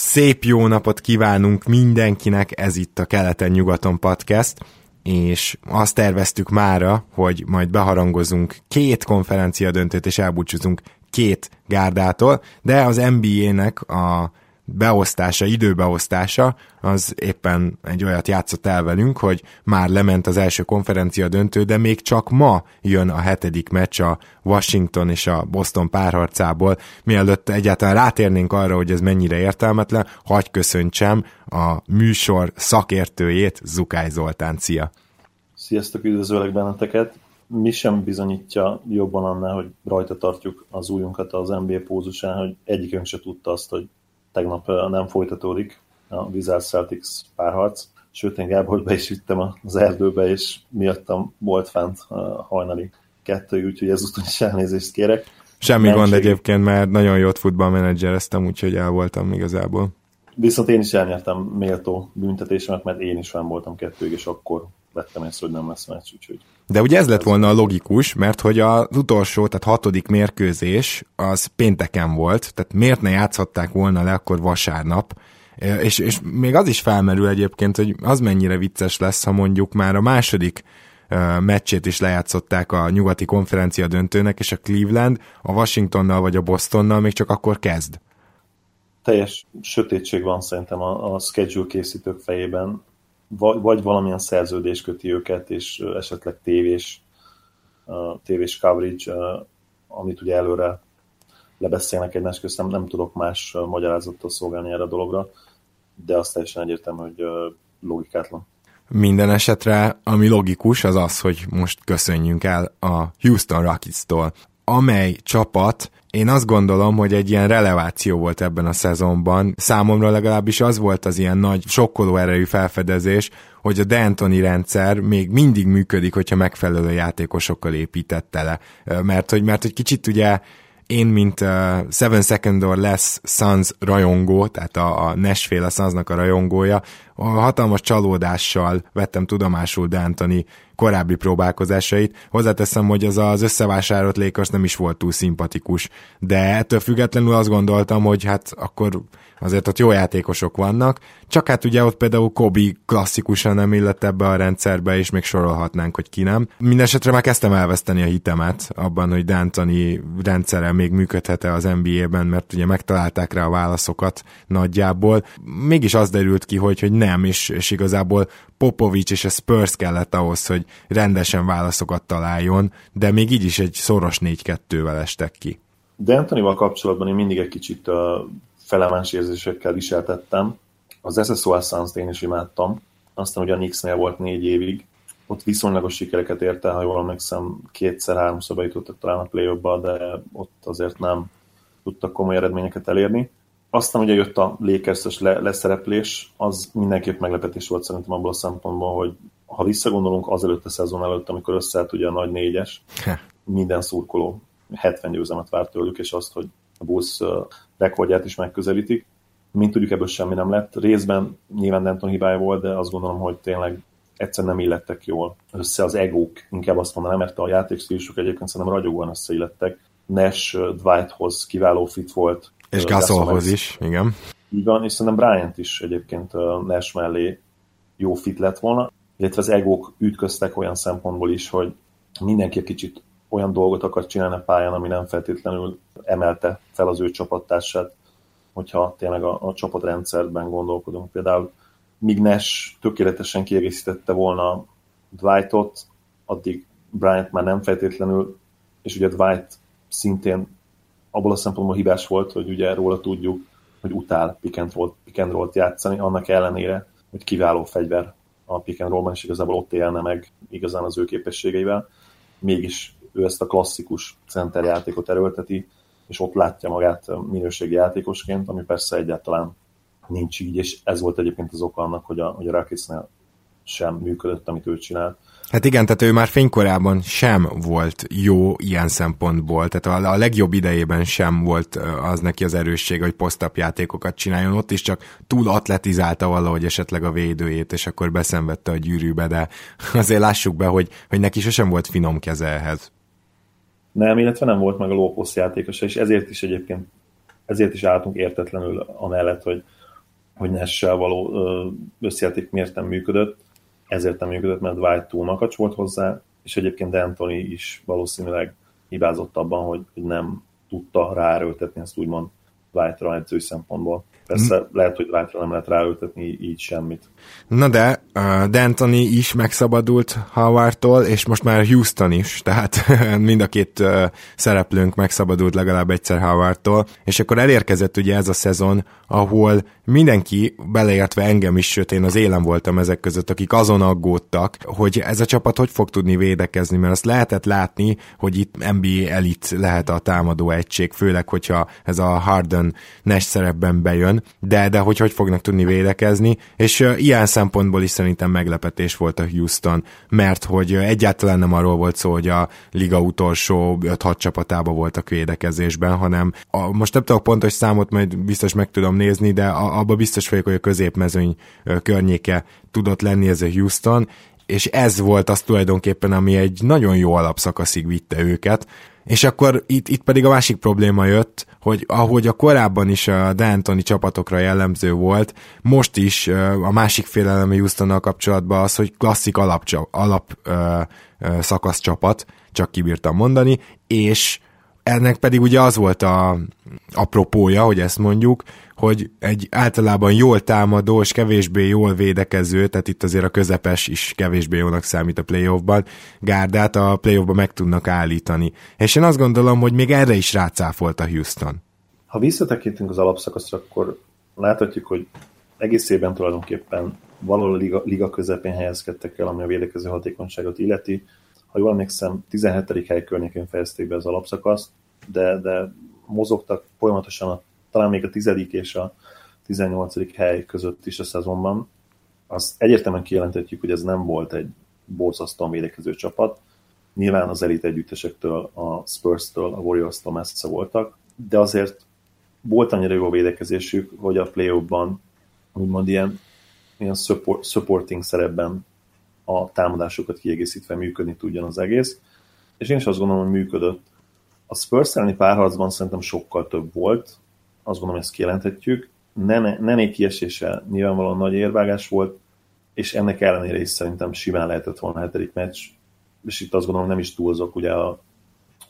Szép jó napot kívánunk mindenkinek, ez itt a Keleten-nyugaton podcast, és azt terveztük mára, hogy majd beharangozunk két konferencia döntőt, és elbúcsúzunk két gárdától, de az NBA-nek a beosztása, időbeosztása, az éppen egy olyat játszott el velünk, hogy már lement az első konferencia döntő, de még csak ma jön a hetedik meccs a Washington és a Boston párharcából. Mielőtt egyáltalán rátérnénk arra, hogy ez mennyire értelmetlen, hagy köszöntsem a műsor szakértőjét, Zukály Zoltán. Szia! Sziasztok, üdvözöllek benneteket! Mi sem bizonyítja jobban annál, hogy rajta tartjuk az újunkat az NBA pózusán, hogy egyikünk se tudta azt, hogy tegnap nem folytatódik a Wizards Celtics párharc, sőt én Gábor be is vittem az erdőbe, és miattam volt fent a hajnali kettő, úgyhogy ezúttal is elnézést kérek. Semmi Nem gond egyébként, mert nagyon jót futballmenedzsereztem, úgyhogy el voltam igazából. Viszont én is elnyertem méltó büntetésemet, mert én is fenn voltam kettőig, és akkor vettem észre, hogy nem lesz meccs, úgyhogy... De ugye ez lett volna a logikus, mert hogy az utolsó, tehát hatodik mérkőzés az pénteken volt, tehát miért ne játszhatták volna le akkor vasárnap, és, és még az is felmerül egyébként, hogy az mennyire vicces lesz, ha mondjuk már a második meccsét is lejátszották a nyugati konferencia döntőnek, és a Cleveland a Washingtonnal vagy a Bostonnal még csak akkor kezd. Teljes sötétség van szerintem a, a schedule készítők fejében vagy, vagy valamilyen szerződés köti őket, és esetleg tévés, tévés coverage, amit ugye előre lebeszélnek egymás közt, nem, nem tudok más magyarázattal szolgálni erre a dologra, de azt teljesen egyértelmű, hogy logikátlan. Minden esetre, ami logikus, az az, hogy most köszönjünk el a Houston Rockets-tól, amely csapat én azt gondolom, hogy egy ilyen releváció volt ebben a szezonban. Számomra legalábbis az volt az ilyen nagy, sokkoló erejű felfedezés, hogy a D'Antoni rendszer még mindig működik, hogyha megfelelő játékosokkal építette le. Mert hogy, mert hogy kicsit ugye én, mint uh, Seven Second or Less Suns rajongó, tehát a, a Nashville Sunsnak a rajongója, a hatalmas csalódással vettem tudomásul D'Antoni korábbi próbálkozásait. Hozzáteszem, hogy az az összevásárolt Lakers nem is volt túl szimpatikus, de ettől függetlenül azt gondoltam, hogy hát akkor azért ott jó játékosok vannak, csak hát ugye ott például Kobi klasszikusan nem illett ebbe a rendszerbe, és még sorolhatnánk, hogy ki nem. Mindenesetre már kezdtem elveszteni a hitemet abban, hogy D'Antoni rendszere még működhet-e az NBA-ben, mert ugye megtalálták rá a válaszokat nagyjából. Mégis az derült ki, hogy, hogy nem, és, és igazából Popovics és a Spurs kellett ahhoz, hogy rendesen válaszokat találjon, de még így is egy szoros 4-2-vel estek ki. De Antonival kapcsolatban én mindig egy kicsit uh, felemás érzésekkel viseltettem. Az SSOL Suns-t én is imádtam, aztán ugye a Knicksnél volt négy évig, ott viszonylagos sikereket ért el, ha jól emlékszem, kétszer-háromszor bejutottak talán a play de ott azért nem tudtak komoly eredményeket elérni. Aztán ugye jött a lakers le- leszereplés, az mindenképp meglepetés volt szerintem abból a szempontból, hogy ha visszagondolunk azelőtt a szezon előtt, amikor összeállt ugye a nagy négyes, minden szurkoló 70 győzelmet várt tőlük, és azt, hogy a Bulls rekordját is megközelítik. Mint tudjuk, ebből semmi nem lett. Részben nyilván Denton hibája volt, de azt gondolom, hogy tényleg egyszer nem illettek jól össze az egók, inkább azt mondanám, mert a játékstílusok egyébként szerintem ragyogóan összeillettek. Nash Dwighthoz kiváló fit volt. És Gasolhoz is, igen. Így van, és szerintem Bryant is egyébként Nash mellé jó fit lett volna, illetve az egók ütköztek olyan szempontból is, hogy mindenki kicsit olyan dolgot akar csinálni a pályán, ami nem feltétlenül emelte fel az ő csapattársát, hogyha tényleg a, a csapatrendszerben gondolkodunk. Például míg Nash tökéletesen kiegészítette volna Dwightot, addig Bryant már nem feltétlenül, és ugye Dwight szintén abból a szempontból hibás volt, hogy ugye róla tudjuk, hogy utál pick and, roll, pick and roll játszani, annak ellenére, hogy kiváló fegyver a pick and rollban, és igazából ott élne meg igazán az ő képességeivel. Mégis ő ezt a klasszikus center játékot erőlteti, és ott látja magát minőségi játékosként, ami persze egyáltalán nincs így, és ez volt egyébként az oka annak, hogy a, hogy a Rakicnél sem működött, amit ő csinált. Hát igen, tehát ő már fénykorában sem volt jó ilyen szempontból, tehát a, a legjobb idejében sem volt az neki az erősség, hogy posztap játékokat csináljon, ott is csak túl atletizálta valahogy esetleg a védőjét, és akkor beszenvedte a gyűrűbe, de azért lássuk be, hogy, hogy neki sosem volt finom keze ehhez. Nem, illetve nem volt meg a lóposz játékosa, és ezért is egyébként ezért is álltunk értetlenül amellett, hogy hogy Nessel való összjáték miért nem működött, ezért nem működött, mert Dwight túl makacs volt hozzá, és egyébként D'Antoni is valószínűleg hibázott abban, hogy nem tudta ráerőltetni ezt úgymond White-ra edzői szempontból. Persze mm. lehet, hogy White-ra nem lehet ráültetni így semmit. Na de, uh, D'Antoni is megszabadult Howardtól, és most már Houston is, tehát mind a két uh, szereplőnk megszabadult legalább egyszer Howardtól, és akkor elérkezett ugye ez a szezon, ahol mindenki, beleértve engem is, sőt én az élen voltam ezek között, akik azon aggódtak, hogy ez a csapat hogy fog tudni védekezni, mert azt lehetett látni, hogy itt NBA elit lehet a támadó egység, főleg, hogyha ez a Harden Nash szerepben bejön, de, de hogy hogy fognak tudni védekezni, és ilyen szempontból is szerintem meglepetés volt a Houston, mert hogy egyáltalán nem arról volt szó, hogy a liga utolsó 5-6 csapatában voltak védekezésben, hanem a, most nem tudok pontos számot, majd biztos meg tudom nézni, de abba biztos vagyok, hogy a középmezőny környéke tudott lenni ez a Houston, és ez volt az tulajdonképpen, ami egy nagyon jó alapszakaszig vitte őket, és akkor itt, itt pedig a másik probléma jött, hogy ahogy a korábban is a D'Antoni csapatokra jellemző volt, most is a másik félelem Houstonnal kapcsolatban az, hogy klasszik alap, alap ö, ö, szakasz csapat, csak kibírtam mondani, és ennek pedig ugye az volt a apropója, hogy ezt mondjuk, hogy egy általában jól támadó és kevésbé jól védekező, tehát itt azért a közepes is kevésbé jónak számít a playoffban, gárdát a playoffban meg tudnak állítani. És én azt gondolom, hogy még erre is rácáfolt a Houston. Ha visszatekintünk az alapszakaszra, akkor láthatjuk, hogy egész évben tulajdonképpen valahol liga, liga közepén helyezkedtek el, ami a védekező hatékonyságot illeti. Ha jól emlékszem, 17. hely környékén fejezték be az alapszakaszt, de, de mozogtak folyamatosan a talán még a tizedik és a 18. hely között is a szezonban, azt egyértelműen kijelentetjük, hogy ez nem volt egy borzasztóan védekező csapat. Nyilván az elit együttesektől, a Spurs-től, a Warriors-tól messze voltak, de azért volt annyira jó védekezésük, hogy a play-offban úgymond ilyen, ilyen support, supporting szerepben a támadásokat kiegészítve működni tudjon az egész. És én is azt gondolom, hogy működött. A Spurs elleni párharcban szerintem sokkal több volt, azt gondolom, ezt kijelenthetjük. Nené kiesése nyilvánvalóan nagy érvágás volt, és ennek ellenére is szerintem simán lehetett volna a hetedik meccs, és itt azt gondolom nem is túlzok, ugye a,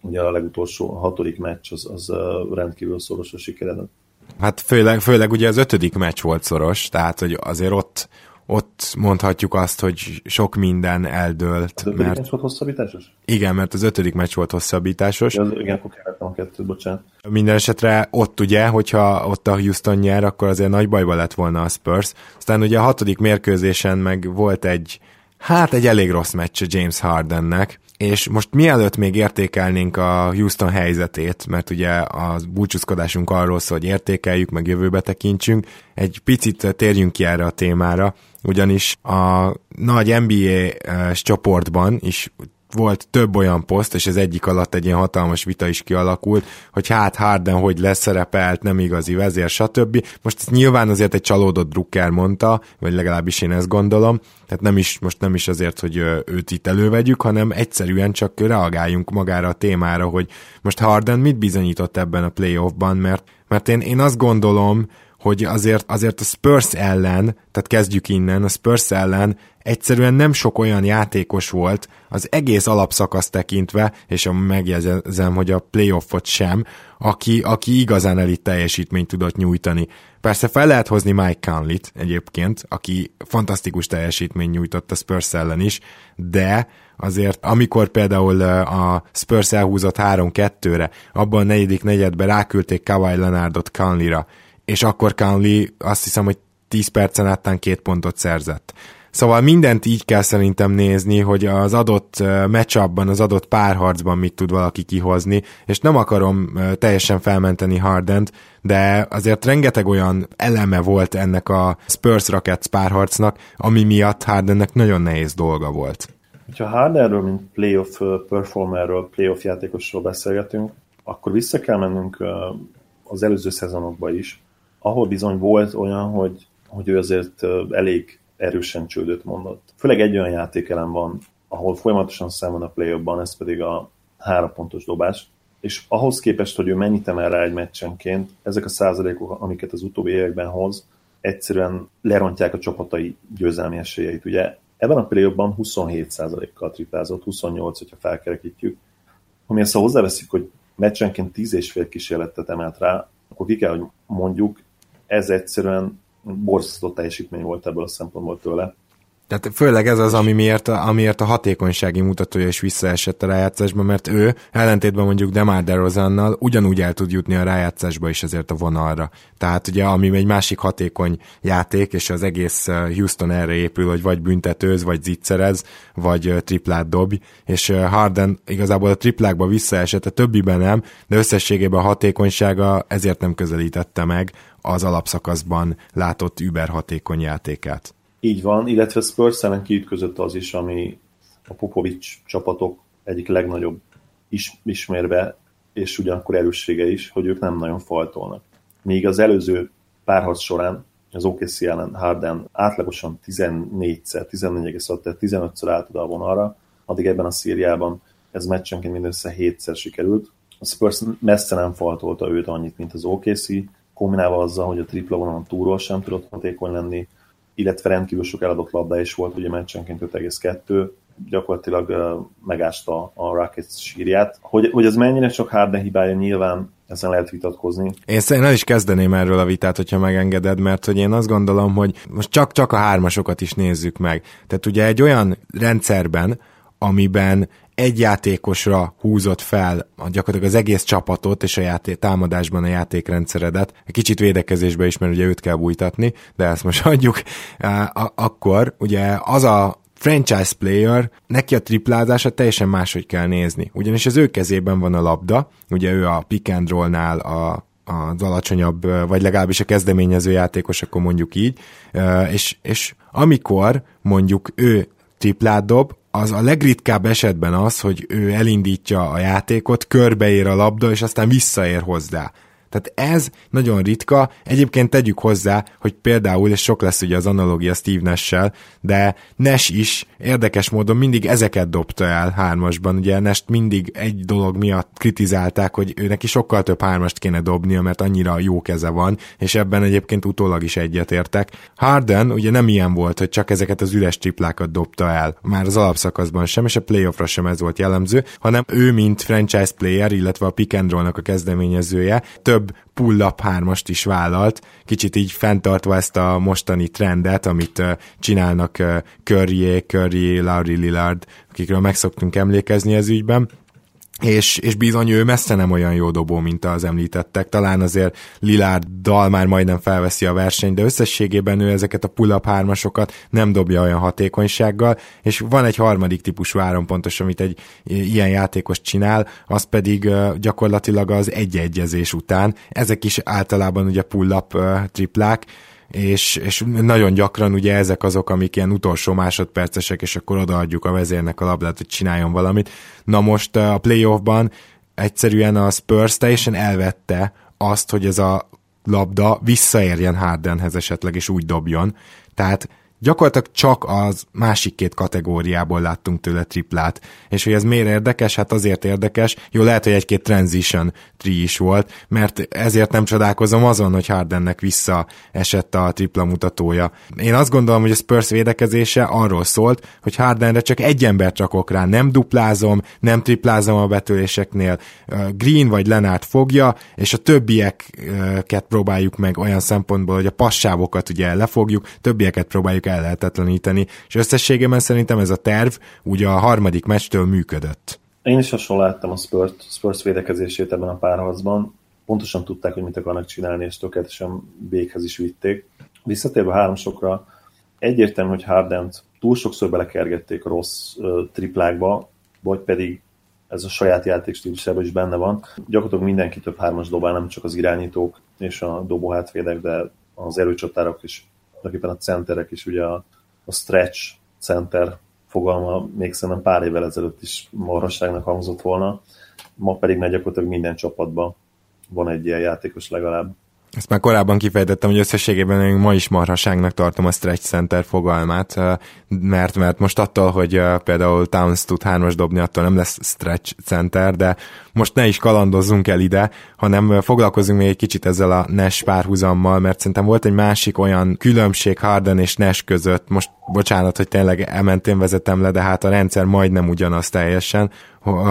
ugye a legutolsó, a hatodik meccs az, az rendkívül szoros a sikeredett. Hát főleg, főleg ugye az ötödik meccs volt szoros, tehát hogy azért ott, ott mondhatjuk azt, hogy sok minden eldőlt. Az ötödik mert... meccs volt hosszabbításos? Igen, mert az ötödik meccs volt hosszabbításos. Ja, az, igen, akkor a kettőt, bocsánat. Minden esetre ott ugye, hogyha ott a Houston nyer, akkor azért nagy bajba lett volna a Spurs. Aztán ugye a hatodik mérkőzésen meg volt egy, hát egy elég rossz meccs James Hardennek, és most mielőtt még értékelnénk a Houston helyzetét, mert ugye a búcsúzkodásunk arról szól, hogy értékeljük, meg jövőbe tekintsünk, egy picit térjünk ki erre a témára, ugyanis a nagy NBA-s csoportban is volt több olyan poszt, és ez egyik alatt egy ilyen hatalmas vita is kialakult, hogy hát Harden hogy leszerepelt, nem igazi vezér, stb. Most ezt nyilván azért egy csalódott Drucker mondta, vagy legalábbis én ezt gondolom, tehát nem is, most nem is azért, hogy őt itt elővegyük, hanem egyszerűen csak reagáljunk magára a témára, hogy most Harden mit bizonyított ebben a playoffban, mert, mert én, én azt gondolom, hogy azért, azért a Spurs ellen, tehát kezdjük innen, a Spurs ellen egyszerűen nem sok olyan játékos volt az egész alapszakasz tekintve, és a megjegyzem, hogy a playoffot sem, aki, aki igazán elit teljesítményt tudott nyújtani. Persze fel lehet hozni Mike Conley-t egyébként, aki fantasztikus teljesítmény nyújtott a Spurs ellen is, de azért amikor például a Spurs elhúzott 3-2-re, abban a negyedik negyedben ráküldték Kawhi Leonardot Conley-ra, és akkor Conley azt hiszem, hogy 10 percen áttán két pontot szerzett. Szóval mindent így kell szerintem nézni, hogy az adott matchupban, az adott párharcban mit tud valaki kihozni, és nem akarom teljesen felmenteni Hardent, de azért rengeteg olyan eleme volt ennek a Spurs Rockets párharcnak, ami miatt Hardennek nagyon nehéz dolga volt. Ha Hardenről, mint playoff performerről, playoff játékosról beszélgetünk, akkor vissza kell mennünk az előző szezonokba is, ahol bizony volt olyan, hogy, hogy ő azért elég erősen csődöt mondott. Főleg egy olyan játékelem van, ahol folyamatosan szem a play ez pedig a három pontos dobás, és ahhoz képest, hogy ő mennyit emel rá egy meccsenként, ezek a százalékok, amiket az utóbbi években hoz, egyszerűen lerontják a csapatai győzelmi esélyeit. Ugye ebben a periódban 27%-kal triplázott, 28, hogyha felkerekítjük. Ami ezt hozzáveszik, hogy meccsenként 10 és fél kísérletet emelt rá, akkor ki kell, hogy mondjuk, ez egyszerűen borzasztó teljesítmény volt ebből a szempontból tőle. Tehát főleg ez az, ami miért amiért a hatékonysági mutatója is visszaesett a rájátszásba, mert ő ellentétben mondjuk Demar DeRozannal ugyanúgy el tud jutni a rájátszásba is ezért a vonalra. Tehát ugye, ami egy másik hatékony játék, és az egész uh, Houston erre épül, hogy vagy büntetőz, vagy zicserez, vagy uh, triplát dobj, és uh, Harden igazából a triplákba visszaesett, a többiben nem, de összességében a hatékonysága ezért nem közelítette meg az alapszakaszban látott über hatékony játékát. Így van, illetve Spurs ellen kiütközött az is, ami a Popovics csapatok egyik legnagyobb is, ismérve, és ugyanakkor erőssége is, hogy ők nem nagyon faltolnak. Míg az előző párharc során az OKC ellen Harden átlagosan 14-szer, 14,6, tehát 15-ször állt oda a vonalra, addig ebben a szériában ez meccsenként mindössze 7-szer sikerült. A Spurs messze nem faltolta őt annyit, mint az OKC, kombinálva azzal, hogy a tripla vonalon túról sem tudott hatékony lenni, illetve rendkívül sok eladott labda is volt, ugye meccsenként 5,2, gyakorlatilag uh, megásta a Rockets sírját. Hogy, hogy ez mennyire csak Harden hibája, nyilván ezen lehet vitatkozni. Én szerintem is kezdeném erről a vitát, hogyha megengeded, mert hogy én azt gondolom, hogy most csak-csak a hármasokat is nézzük meg. Tehát ugye egy olyan rendszerben, amiben egy játékosra húzott fel a gyakorlatilag az egész csapatot és a játék, támadásban a játékrendszeredet, egy kicsit védekezésbe is, mert ugye őt kell bújtatni, de ezt most hagyjuk, akkor ugye az a franchise player, neki a triplázása teljesen máshogy kell nézni. Ugyanis az ő kezében van a labda, ugye ő a pick and roll-nál a, az alacsonyabb, vagy legalábbis a kezdeményező játékos, akkor mondjuk így, és, és amikor mondjuk ő triplát dob, az a legritkább esetben az, hogy ő elindítja a játékot, körbeér a labda, és aztán visszaér hozzá. Tehát ez nagyon ritka. Egyébként tegyük hozzá, hogy például, és sok lesz ugye az analógia Steve nash de Nash is érdekes módon mindig ezeket dobta el hármasban. Ugye nash mindig egy dolog miatt kritizálták, hogy ő neki sokkal több hármast kéne dobnia, mert annyira jó keze van, és ebben egyébként utólag is egyetértek. Harden ugye nem ilyen volt, hogy csak ezeket az üres triplákat dobta el, már az alapszakaszban sem, és a playoffra sem ez volt jellemző, hanem ő, mint franchise player, illetve a pick and a kezdeményezője, több több pull-up hármast is vállalt, kicsit így fenntartva ezt a mostani trendet, amit csinálnak Curry, Curry, Laurie Lillard, akikről meg szoktunk emlékezni ez ügyben és, és bizony ő messze nem olyan jó dobó, mint az említettek. Talán azért Lilárddal már majdnem felveszi a versenyt, de összességében ő ezeket a pull-up hármasokat nem dobja olyan hatékonysággal, és van egy harmadik típusú pontos, amit egy ilyen játékos csinál, az pedig gyakorlatilag az egy-egyezés után. Ezek is általában ugye pull-up triplák, és, és nagyon gyakran ugye ezek azok, amik ilyen utolsó másodpercesek, és akkor odaadjuk a vezérnek a labdát, hogy csináljon valamit. Na most a playoffban egyszerűen a Spurs teljesen elvette azt, hogy ez a labda visszaérjen Hardenhez esetleg, és úgy dobjon. Tehát gyakorlatilag csak az másik két kategóriából láttunk tőle triplát. És hogy ez miért érdekes? Hát azért érdekes, jó lehet, hogy egy-két transition tree is volt, mert ezért nem csodálkozom azon, hogy Hardennek vissza esett a tripla mutatója. Én azt gondolom, hogy a Spurs védekezése arról szólt, hogy Hardenre csak egy embert rakok rá, nem duplázom, nem triplázom a betöréseknél, Green vagy Lenart fogja, és a többieket próbáljuk meg olyan szempontból, hogy a passávokat ugye lefogjuk, többieket próbáljuk ellehetetleníteni, és összességében szerintem ez a terv ugye a harmadik meccstől működött. Én is hasonló láttam a Spurs, Spurs védekezését ebben a párharcban. Pontosan tudták, hogy mit akarnak csinálni, és tökéletesen véghez is vitték. Visszatérve a háromsokra, egyértelmű, hogy Hardent túl sokszor belekergették a rossz uh, triplákba, vagy pedig ez a saját játékstílusában is benne van. Gyakorlatilag mindenki több hármas dobál, nem csak az irányítók és a dobóhátvédek, de az erőcsatárok is tulajdonképpen a centerek is, ugye a, a stretch center fogalma még szerintem pár évvel ezelőtt is marhasságnak hangzott volna, ma pedig meg gyakorlatilag minden csapatban van egy ilyen játékos legalább. Ezt már korábban kifejtettem, hogy összességében én ma is marhaságnak tartom a stretch center fogalmát, mert, mert most attól, hogy például Towns tud hármas dobni, attól nem lesz stretch center, de most ne is kalandozzunk el ide, hanem foglalkozunk még egy kicsit ezzel a Nash párhuzammal, mert szerintem volt egy másik olyan különbség Harden és Nash között, most bocsánat, hogy tényleg ementén vezetem le, de hát a rendszer majdnem ugyanaz teljesen,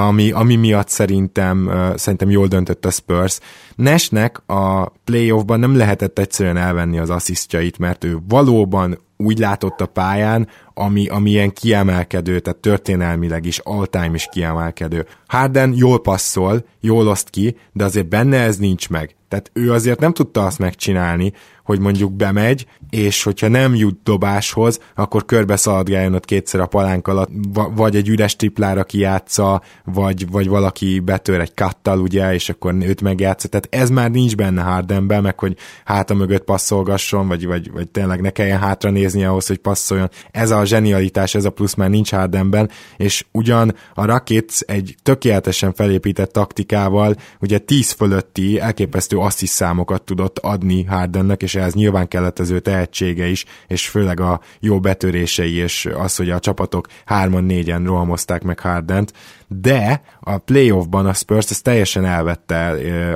ami, ami miatt szerintem, szerintem jól döntött a Spurs. Nashnek a playoffban nem lehetett egyszerűen elvenni az asszisztjait, mert ő valóban úgy látott a pályán, ami, ami ilyen kiemelkedő, tehát történelmileg is, all-time is kiemelkedő. Harden jól passzol, jól oszt ki, de azért benne ez nincs meg. Tehát ő azért nem tudta azt megcsinálni, hogy mondjuk bemegy, és hogyha nem jut dobáshoz, akkor körbe szaladgáljon ott kétszer a palánk alatt, vagy egy üres triplára kijátsza, vagy, vagy valaki betör egy kattal, ugye, és akkor őt megjátsza. Tehát ez már nincs benne Hardenben, meg hogy háta mögött passzolgasson, vagy, vagy, vagy tényleg ne kelljen hátra nézni ahhoz, hogy passzoljon. Ez a zsenialitás, ez a plusz már nincs Hardenben, és ugyan a Rockets egy tökéletesen felépített taktikával, ugye 10 fölötti elképesztő asszis számokat tudott adni Hardennek, és ehhez nyilván kellett az ő tehetsége is, és főleg a jó betörései, és az, hogy a csapatok hárman négyen rohamozták meg Hardent, de a playoffban a Spurs ezt teljesen elvette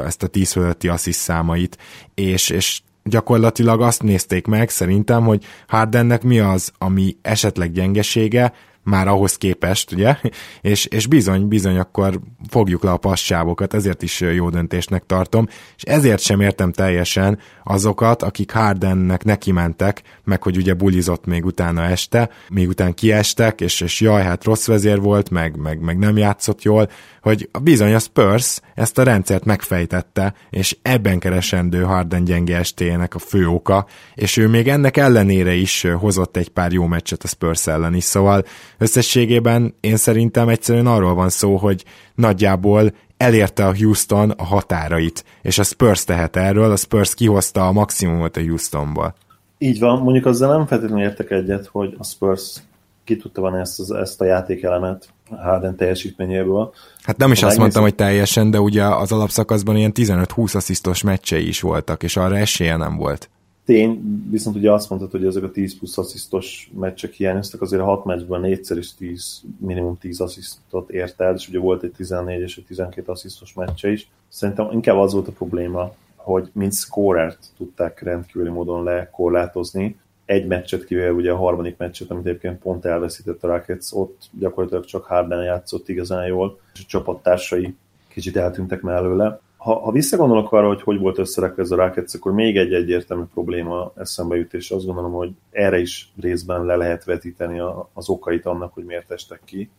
ezt a 10 fölötti asszis számait, és, és gyakorlatilag azt nézték meg szerintem, hogy Hardennek mi az, ami esetleg gyengesége, már ahhoz képest, ugye, és, és bizony, bizony akkor fogjuk le a passávokat, ezért is jó döntésnek tartom, és ezért sem értem teljesen azokat, akik Hardennek neki mentek, meg hogy ugye bulizott még utána este, még után kiestek, és, és jaj, hát rossz vezér volt, meg, meg, meg nem játszott jól, hogy bizony a Spurs ezt a rendszert megfejtette, és ebben keresendő Harden gyenge estéjének a fő oka, és ő még ennek ellenére is hozott egy pár jó meccset a Spurs ellen is, szóval összességében én szerintem egyszerűen arról van szó, hogy nagyjából elérte a Houston a határait, és a Spurs tehet erről, a Spurs kihozta a maximumot a Houstonból. Így van, mondjuk azzal nem feltétlenül értek egyet, hogy a Spurs ki tudta van ezt, ezt a játékelemet Harden teljesítményéből. Hát nem is azt mondtam, hogy teljesen, de ugye az alapszakaszban ilyen 15-20 asszisztos meccsei is voltak, és arra esélye nem volt. Tény, viszont ugye azt mondtad, hogy ezek a 10 plusz asszisztos meccsek hiányoztak, azért a 6 meccsben négyszer is 10, minimum 10 asszisztot ért el, és ugye volt egy 14 és egy 12 asszisztos meccse is. Szerintem inkább az volt a probléma, hogy mint scorert tudták rendkívüli módon lekorlátozni, egy meccset kivéve ugye a harmadik meccset, amit egyébként pont elveszített a Rockets, ott gyakorlatilag csak Harden játszott igazán jól, és a csapattársai kicsit eltűntek mellőle. Ha, ha visszagondolok arra, hogy hogy volt összerakva ez a Rockets, akkor még egy egyértelmű probléma eszembe jut, és azt gondolom, hogy erre is részben le lehet vetíteni a, az okait annak, hogy miért estek ki.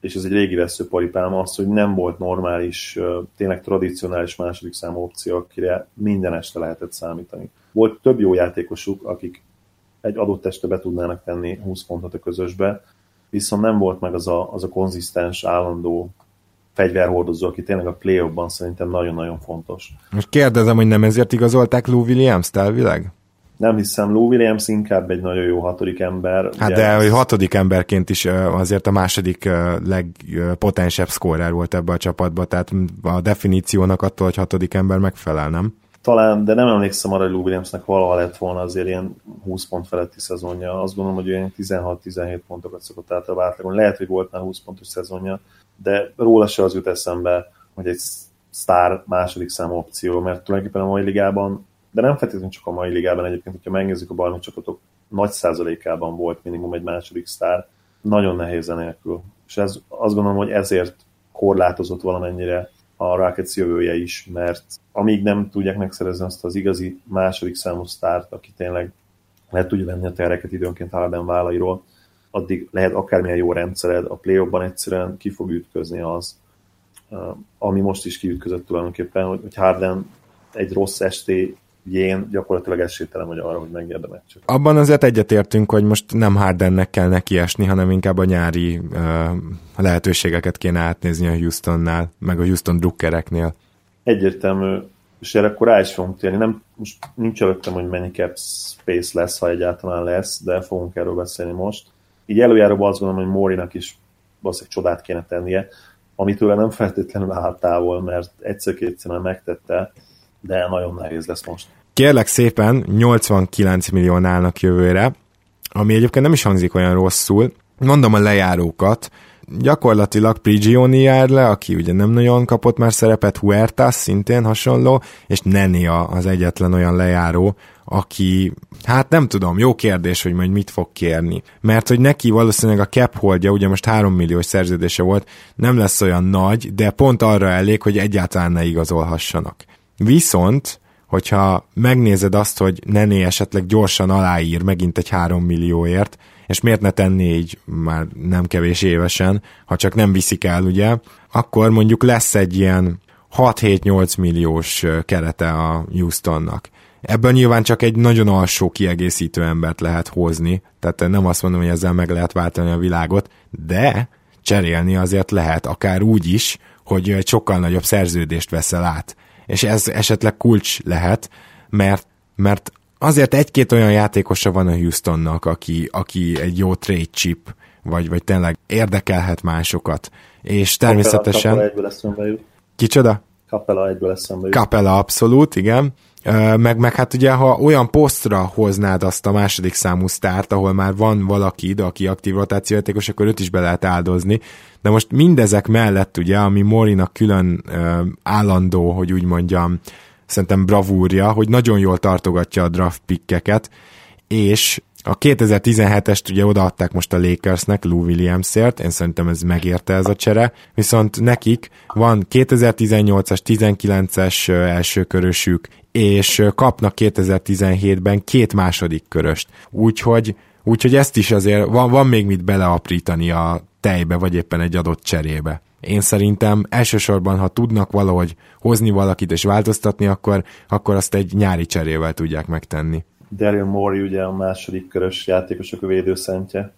És ez egy régi veszőparipám az, hogy nem volt normális, tényleg tradicionális második számú opció, akire minden este lehetett számítani. Volt több jó játékosuk, akik egy adott este be tudnának tenni 20 pontot a közösbe, viszont nem volt meg az a, az a konzisztens, állandó fegyverhordozó, aki tényleg a play ban szerintem nagyon-nagyon fontos. Most kérdezem, hogy nem ezért igazolták Lou Williams-t elvileg? Nem hiszem, Lou Williams inkább egy nagyon jó hatodik ember. Hát de hogy hatodik emberként is azért a második legpotensebb scorer volt ebbe a csapatba, tehát a definíciónak attól, hogy hatodik ember megfelel, nem? talán, de nem emlékszem arra, hogy Lou Williamsnek valaha lett volna azért ilyen 20 pont feletti szezonja. Azt gondolom, hogy olyan 16-17 pontokat szokott általában átlagon. Lehet, hogy volt már 20 pontos szezonja, de róla se az jut eszembe, hogy egy sztár második számú opció, mert tulajdonképpen a mai ligában, de nem feltétlenül csak a mai ligában egyébként, hogyha megnézzük a bajnok csapatok, nagy százalékában volt minimum egy második sztár, nagyon nehéz nélkül. És ez, azt gondolom, hogy ezért korlátozott valamennyire a Rockets jövője is, mert amíg nem tudják megszerezni azt az igazi második számú sztárt, aki tényleg le tudja venni a tereket időnként Harden vállairól, addig lehet akármilyen jó rendszered, a play egyszerűen ki fog ütközni az, ami most is kiütközött tulajdonképpen, hogy Harden egy rossz esté jén gyakorlatilag esélytelen vagy arra, hogy megnyerd a meccset. Abban azért egyetértünk, hogy most nem Hardennek kell nekiesni, hanem inkább a nyári uh, lehetőségeket kéne átnézni a Houstonnál, meg a Houston drukkereknél. Egyértelmű, és erre akkor rá is fogunk térni. Nem, most nincs előttem, hogy mennyi cap space lesz, ha egyáltalán lesz, de fogunk erről beszélni most. Így előjáróban azt gondolom, hogy Morinak is valószínűleg csodát kéne tennie, amitől nem feltétlenül áll távol, mert egyszer-kétszer megtette, de nagyon nehéz lesz most. Kérlek szépen, 89 millió állnak jövőre, ami egyébként nem is hangzik olyan rosszul. Mondom a lejárókat, gyakorlatilag Prigioni jár le, aki ugye nem nagyon kapott már szerepet, Huertas szintén hasonló, és Neni az egyetlen olyan lejáró, aki, hát nem tudom, jó kérdés, hogy majd mit fog kérni. Mert hogy neki valószínűleg a cap holdja, ugye most 3 milliós szerződése volt, nem lesz olyan nagy, de pont arra elég, hogy egyáltalán ne igazolhassanak. Viszont, hogyha megnézed azt, hogy Nené esetleg gyorsan aláír megint egy 3 millióért, és miért ne tenni így már nem kevés évesen, ha csak nem viszik el, ugye, akkor mondjuk lesz egy ilyen 6-7-8 milliós kerete a Houstonnak. Ebből nyilván csak egy nagyon alsó kiegészítő embert lehet hozni, tehát nem azt mondom, hogy ezzel meg lehet váltani a világot, de cserélni azért lehet, akár úgy is, hogy egy sokkal nagyobb szerződést veszel át. És ez esetleg kulcs lehet, mert, mert azért egy-két olyan játékosa van a Houstonnak, aki, aki egy jó trade chip, vagy, vagy tényleg érdekelhet másokat. És természetesen... Kapela egyből eszembe jut. Kicsoda? Kapela egyből eszembe jut. Kapela abszolút, igen. Meg, meg hát ugye, ha olyan posztra hoznád azt a második számú sztárt, ahol már van valaki, de aki aktív rotációjátékos, akkor őt is be lehet áldozni. De most mindezek mellett ugye, ami Morinak külön állandó, hogy úgy mondjam, szerintem bravúrja, hogy nagyon jól tartogatja a draft pickeket, és a 2017-est ugye odaadták most a Lakersnek Lou Williamsért, én szerintem ez megérte ez a csere, viszont nekik van 2018-as, 19-es első körösük, és kapnak 2017-ben két második köröst. Úgyhogy, úgyhogy ezt is azért van, van még mit beleaprítani a tejbe, vagy éppen egy adott cserébe. Én szerintem elsősorban, ha tudnak valahogy hozni valakit és változtatni, akkor, akkor azt egy nyári cserével tudják megtenni. Daryl Morey ugye a második körös játékosok védőszentje.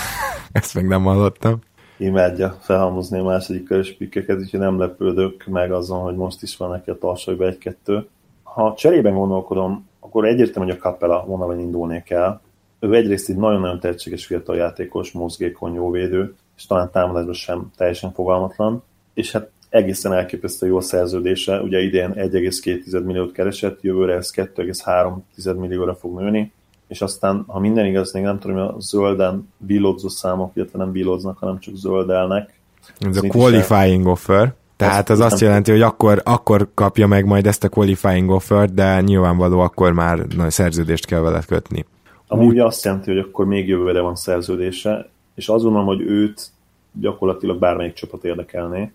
Ezt meg nem hallottam. Imádja felhalmozni a második körös pikkeket, úgyhogy nem lepődök meg azon, hogy most is van neki a tarsaiba egy-kettő. Ha cserében gondolkodom, akkor egyértelmű, hogy a Capella vonalon indulnék el. Ő egyrészt egy nagyon-nagyon tehetséges fiatal játékos, mozgékony, jó védő, és talán támadásban sem teljesen fogalmatlan, és hát egészen elképesztő jó szerződése, ugye idén 1,2 milliót keresett, jövőre ez 2,3 millióra fog nőni, és aztán, ha minden igaz, még nem tudom, hogy a zölden bílódzó számok, illetve nem bílódznak, hanem csak zöldelnek. Ez a qualifying offer. Tehát az azt jelenti, hogy akkor, akkor kapja meg majd ezt a qualifying offer de nyilvánvaló akkor már nagy szerződést kell vele kötni. Amúgy azt jelenti, hogy akkor még jövőre van szerződése, és azt gondolom, hogy őt gyakorlatilag bármelyik csapat érdekelné.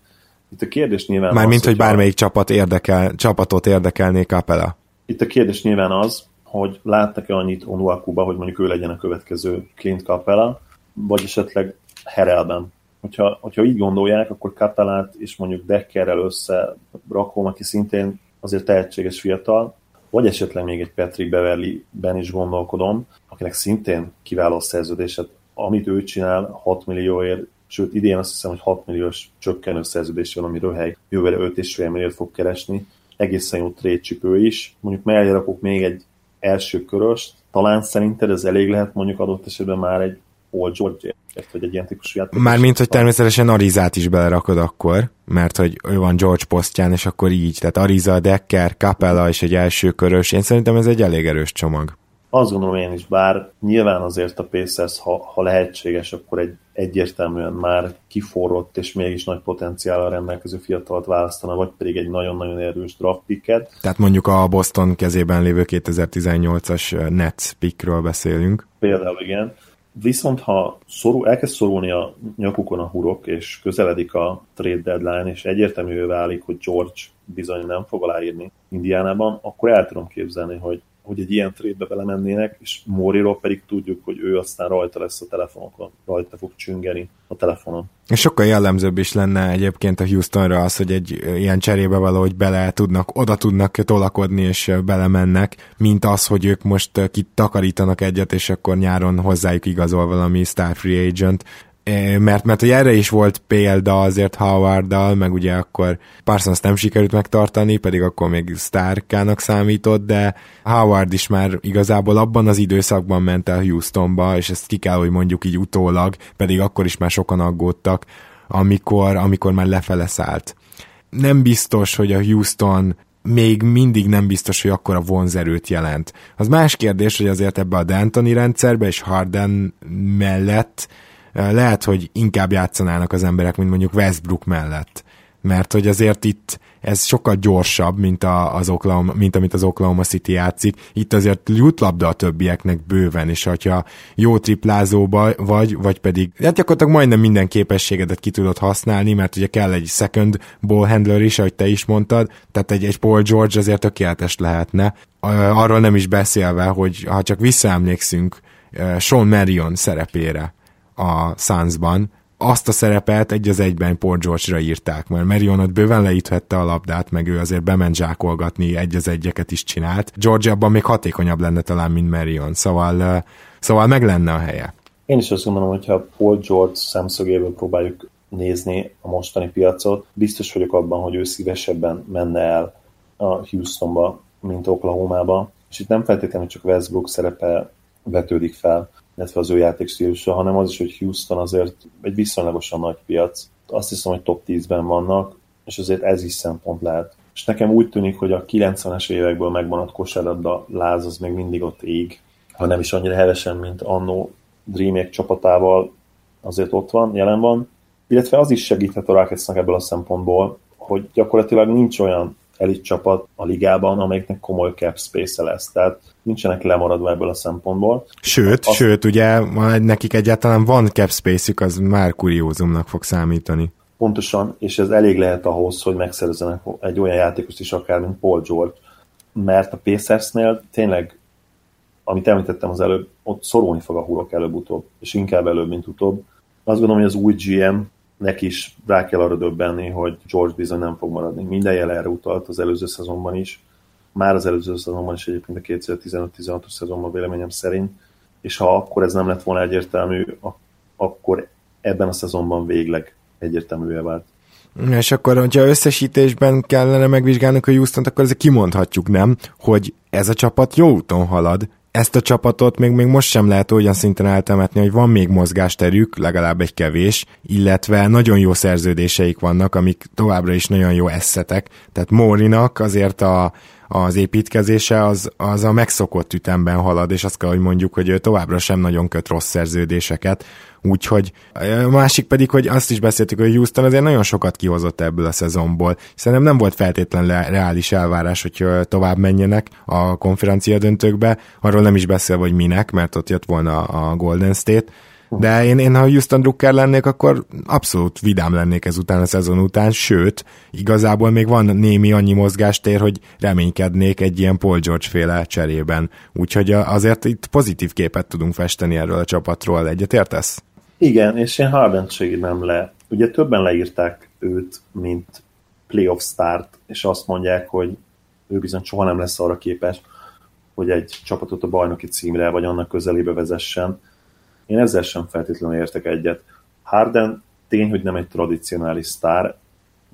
Itt a kérdés nyilván Mármint, hogy bármelyik csapat érdekel, csapatot érdekelné Capella. Itt a kérdés nyilván az, hogy láttak-e annyit Onuakuba, hogy mondjuk ő legyen a következő Clint Capella, vagy esetleg Herelben. Hogyha, hogyha így gondolják, akkor Capellát és mondjuk Deckerrel össze rakom, aki szintén azért tehetséges fiatal, vagy esetleg még egy Patrick Beverly-ben is gondolkodom, akinek szintén kiváló szerződéset amit ő csinál 6 millióért, sőt idén azt hiszem, hogy 6 milliós csökkenő szerződés van, ami Röhely jövőre 5,5 milliót fog keresni. Egészen jó trédcsipő is. Mondjuk mellé rakok még egy első köröst. Talán szerinted ez elég lehet mondjuk adott esetben már egy Paul George vagy egy ilyen típusú játék. Mármint, hogy természetesen Arizát is belerakod akkor, mert hogy ő van George posztján, és akkor így, tehát Ariza, Decker, Capella és egy első körös. Én szerintem ez egy elég erős csomag. Azt gondolom én is, bár nyilván azért a Pacers, ha, ha lehetséges, akkor egy egyértelműen már kiforrott és mégis nagy potenciállal rendelkező fiatalt választana, vagy pedig egy nagyon-nagyon erős draft picket. Tehát mondjuk a Boston kezében lévő 2018-as Nets pickről beszélünk. Például igen. Viszont ha szorul, elkezd szorulni a nyakukon a hurok, és közeledik a trade deadline, és egyértelművé válik, hogy George bizony nem fog aláírni Indiánában, akkor el tudom képzelni, hogy hogy egy ilyen trade-be belemennének, és Moriról pedig tudjuk, hogy ő aztán rajta lesz a telefonokon, rajta fog csüngeni a telefonon. És sokkal jellemzőbb is lenne egyébként a Houstonra az, hogy egy ilyen cserébe valahogy bele tudnak, oda tudnak tolakodni és belemennek, mint az, hogy ők most kitakarítanak egyet, és akkor nyáron hozzájuk igazol valami Star Free Agent, mert, mert hogy erre is volt példa azért Howarddal, meg ugye akkor Parsons nem sikerült megtartani, pedig akkor még Starkának számított, de Howard is már igazából abban az időszakban ment el Houstonba, és ezt ki kell, hogy mondjuk így utólag, pedig akkor is már sokan aggódtak, amikor, amikor már lefele szállt. Nem biztos, hogy a Houston még mindig nem biztos, hogy akkor a vonzerőt jelent. Az más kérdés, hogy azért ebbe a D'Antoni rendszerbe és Harden mellett lehet, hogy inkább játszanának az emberek, mint mondjuk Westbrook mellett. Mert hogy azért itt ez sokkal gyorsabb, mint, a, az Oklahoma, mint amit az Oklahoma City játszik. Itt azért jut a többieknek bőven, és hogyha jó triplázóba vagy, vagy pedig, hát gyakorlatilag majdnem minden képességedet ki tudod használni, mert ugye kell egy second ball handler is, ahogy te is mondtad, tehát egy, egy Paul George azért tökéletes lehetne. Arról nem is beszélve, hogy ha csak visszaemlékszünk Sean Marion szerepére a Sunsban, azt a szerepet egy az egyben Paul George-ra írták, mert Marionot bőven leíthette a labdát, meg ő azért bement zsákolgatni, egy az egyeket is csinált. George abban még hatékonyabb lenne talán, mint Marion, szóval, szóval meg lenne a helye. Én is azt gondolom, hogyha Paul George szemszögéből próbáljuk nézni a mostani piacot, biztos vagyok abban, hogy ő szívesebben menne el a Houstonba, mint Oklahoma-ba, és itt nem feltétlenül csak Westbrook szerepe vetődik fel, illetve az ő játékstílusa, hanem az is, hogy Houston azért egy viszonylagosan nagy piac. Azt hiszem, hogy top 10-ben vannak, és azért ez is szempont lehet. És nekem úgy tűnik, hogy a 90-es évekből megmaradt kosárlabda láz az még mindig ott ég, ha nem is annyira hevesen, mint annó Dreamiek csapatával azért ott van, jelen van. Illetve az is segíthet a Rocketsnak ebből a szempontból, hogy gyakorlatilag nincs olyan elit csapat a ligában, amelyiknek komoly cap space lesz. Tehát nincsenek lemaradva ebből a szempontból. Sőt, Azt... sőt, ugye nekik egyáltalán van cap space az már kuriózumnak fog számítani. Pontosan, és ez elég lehet ahhoz, hogy megszerezzenek egy olyan játékost is akár, mint Paul George, mert a Pacersnél tényleg, amit említettem az előbb, ott szorulni fog a hurok előbb-utóbb, és inkább előbb, mint utóbb. Azt gondolom, hogy az új GM neki is rá kell arra döbbenni, hogy George bizony nem fog maradni. Minden jel erre utalt az előző szezonban is, már az előző szezonban is egyébként a 2015-16-os szezonban véleményem szerint, és ha akkor ez nem lett volna egyértelmű, akkor ebben a szezonban végleg egyértelművé vált. És akkor, hogyha összesítésben kellene megvizsgálnunk a Houston-t, akkor ezzel kimondhatjuk, nem? Hogy ez a csapat jó úton halad, ezt a csapatot még, még most sem lehet olyan szinten eltemetni, hogy van még mozgásterük, legalább egy kevés, illetve nagyon jó szerződéseik vannak, amik továbbra is nagyon jó eszetek. Tehát Mórinak azért a, az építkezése az, az a megszokott ütemben halad, és azt kell, hogy mondjuk, hogy ő továbbra sem nagyon köt rossz szerződéseket, úgyhogy a másik pedig, hogy azt is beszéltük, hogy Houston azért nagyon sokat kihozott ebből a szezonból. Szerintem nem volt feltétlenül reális elvárás, hogy tovább menjenek a konferencia döntőkbe, arról nem is beszél, hogy minek, mert ott jött volna a Golden State, de én, én ha Houston Drucker lennék, akkor abszolút vidám lennék ezután a szezon után, sőt, igazából még van némi annyi mozgástér, hogy reménykednék egy ilyen Paul George féle cserében. Úgyhogy azért itt pozitív képet tudunk festeni erről a csapatról. Egyetértesz? Igen, és én harden nem le. Ugye többen leírták őt, mint playoff start, és azt mondják, hogy ő bizony soha nem lesz arra képes, hogy egy csapatot a bajnoki címre, vagy annak közelébe vezessen én ezzel sem feltétlenül értek egyet. Harden tény, hogy nem egy tradicionális sztár,